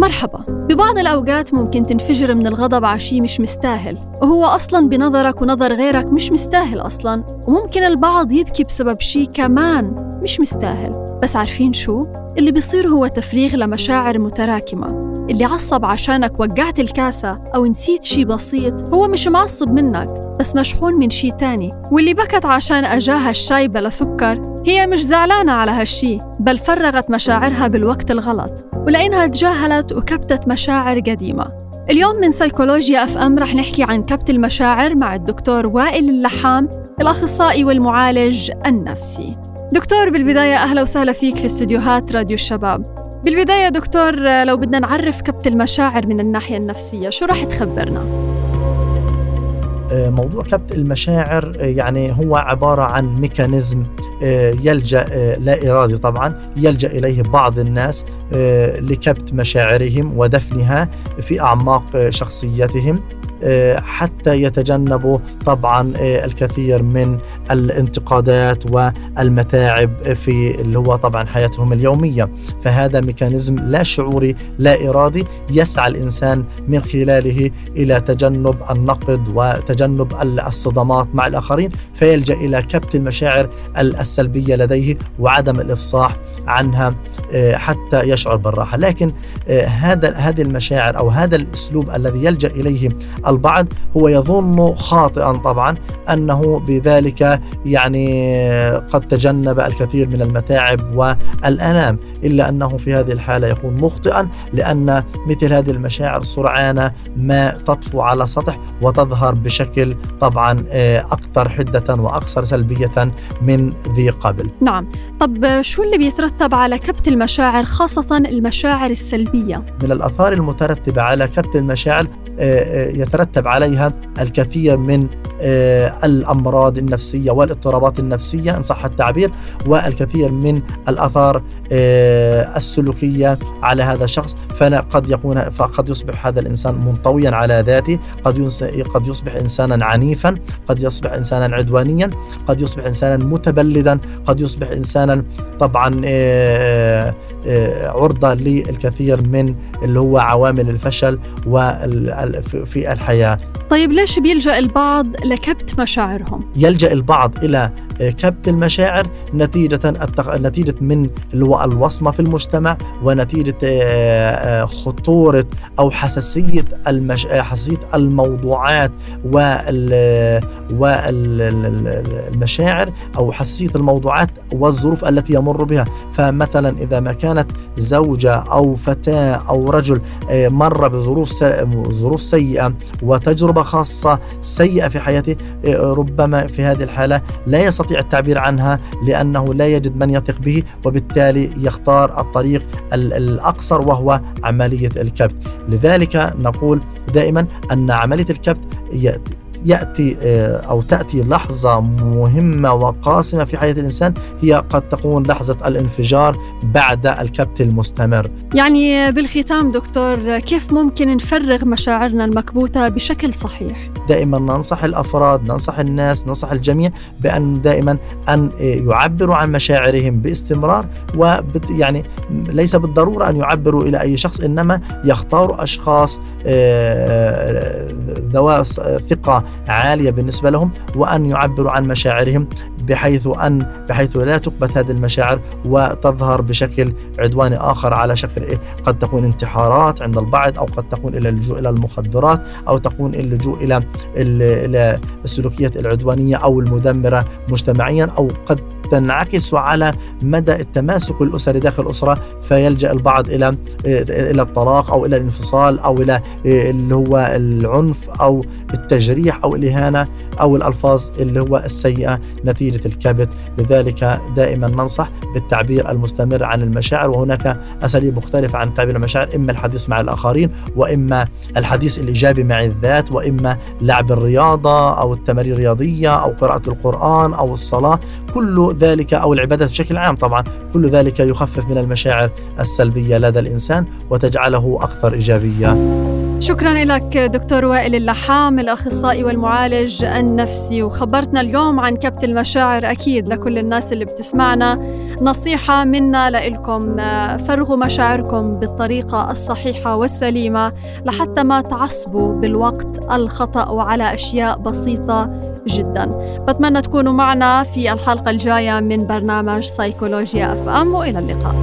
مرحبا. ببعض الأوقات ممكن تنفجر من الغضب على شي مش مستاهل وهو أصلا بنظرك ونظر غيرك مش مستاهل أصلا وممكن البعض يبكي بسبب شي كمان مش مستاهل. بس عارفين شو؟ اللي بيصير هو تفريغ لمشاعر متراكمة. اللي عصب عشانك وقعت الكاسة أو نسيت شي بسيط هو مش معصب منك بس مشحون من شي تاني. واللي بكت عشان أجاها الشاي بلا سكر هي مش زعلانة على هالشي بل فرغت مشاعرها بالوقت الغلط. ولأنها تجاهلت وكبتت مشاعر قديمة. اليوم من سيكولوجيا FM رح نحكي عن كبت المشاعر مع الدكتور وائل اللحام الأخصائي والمعالج النفسي. دكتور بالبداية أهلا وسهلا فيك في استديوهات راديو الشباب. بالبداية دكتور لو بدنا نعرف كبت المشاعر من الناحية النفسية شو راح تخبرنا؟ آه، موضوع كبت المشاعر آه، يعني هو عبارة عن mechanism آه، يلجأ لا إرادي طبعا يلجأ إليه بعض الناس لكبت مشاعرهم ودفنها في أعماق شخصيتهم. حتى يتجنبوا طبعا آه، الكثير من الانتقادات والمتاعب في اللي هو طبعا حياتهم اليومية. فهذا ميكانيزم لا شعوري لا إرادي يسعى الإنسان من خلاله إلى تجنب النقد وتجنب الصدمات مع الآخرين فيلجأ إلى كبت المشاعر السلبية لديه وعدم الإفصاح عنها آه، حتى يشعر بالراحة. لكن هذا هذه المشاعر أو هذا الأسلوب الذي يلجأ إليه البعض هو يظن خاطئا طبعا أنه بذلك يعني قد تجنب الكثير من المتاعب والألام إلا أنه في هذه الحالة يكون مخطئا لأن مثل هذه المشاعر سرعان ما تطفو على سطح وتظهر بشكل طبعا آه، أكثر حدة وأكثر سلبية من ذي قبل. نعم، طب شو اللي بيترتب على كبت المشاعر خاصة المشاعر السلبية؟ من الأثار المترتبة على كبت المشاعر يترتب عليها الكثير من آه، الأمراض النفسية والاضطرابات النفسية إن صح التعبير والكثير من الأثار السلوكية على هذا الشخص. فقد يكون فقد يصبح هذا الإنسان منطويا على ذاته قد قد يصبح انسانا عنيفا قد يصبح انسانا عدوانيا قد يصبح انسانا متبلدا قد يصبح انسانا طبعا عرضة للكثير من اللي هو عوامل الفشل في الحياة. طيب ليش بيلجأ البعض لكبت مشاعرهم؟ يلجأ البعض إلى كبت المشاعر نتيجة التق... نتيجة من الوصمة في المجتمع ونتيجة آه، آه، خطورة أو حساسية المش... حساسية الموضوعات وال... والمشاعر أو حساسية الموضوعات والظروف التي يمر بها فمثلا إذا ما كانت زوجة أو فتاة أو رجل آه، مر بظروف س... ظروف سيئة وتجربة خاصة سيئة في حياته ربما في هذه الحالة لا يستطيع يستطيع التعبير عنها لأنه لا يجد من يثق به وبالتالي يختار الطريق الأقصر وهو عملية الكبت. لذلك نقول دائما أن عملية الكبت ياتي آه، أو تأتي لحظة مهمة وقاسمة في حياة الإنسان هي قد تكون لحظة الانفجار بعد الكبت المستمر. يعني بالختام دكتور كيف ممكن نفرغ مشاعرنا المكبوتة بشكل صحيح؟ دائما ننصح الأفراد، ننصح الناس، ننصح الجميع بأن دائما أن يعبروا عن مشاعرهم باستمرار ويعني ليس بالضرورة أن يعبروا إلى أي شخص إنما يختاروا أشخاص آه، ذوات ثقة عالية بالنسبة لهم وأن يعبروا عن مشاعرهم بحيث ان بحيث لا تكبت هذه المشاعر وتظهر بشكل عدواني آخر على شكل إيه؟ قد تكون انتحارات عند البعض أو قد تكون إلى اللجوء إلى المخدرات أو تكون اللجوء إلى السلوكيات العدوانية أو المدمرة مجتمعيا أو قد تنعكس على مدى التماسك الاسري داخل الأسرة فيلجأ البعض إلى إلى الطلاق أو إلى الانفصال أو إلى اللي هو العنف أو التجريح أو الإهانة أو الألفاظ اللي هو السيئة نتيجة الكبت. لذلك دائما ننصح بالتعبير المستمر عن المشاعر وهناك أساليب مختلفة عن تعبير المشاعر إما الحديث مع الآخرين وإما الحديث الإيجابي مع الذات وإما لعب الرياضة أو التمارين الرياضية أو قراءة القرآن أو الصلاة. كل ذلك أو العبادات بشكل عام. طبعا كل ذلك يخفف من المشاعر السلبية لدى الإنسان وتجعله أكثر إيجابية. شكرا لك دكتور وائل اللحام الأخصائي والمعالج النفسي. وخبرتنا اليوم عن كبت المشاعر أكيد لكل الناس اللي بتسمعنا. نصيحة منا لكم فرغوا مشاعركم بالطريقة الصحيحة والسليمة لحتى ما تعصبوا بالوقت الخطأ وعلى أشياء بسيطة جدا. بتمنى تكونوا معنا في الحلقة الجاية من برنامج سيكولوجيا اف ام وإلى اللقاء.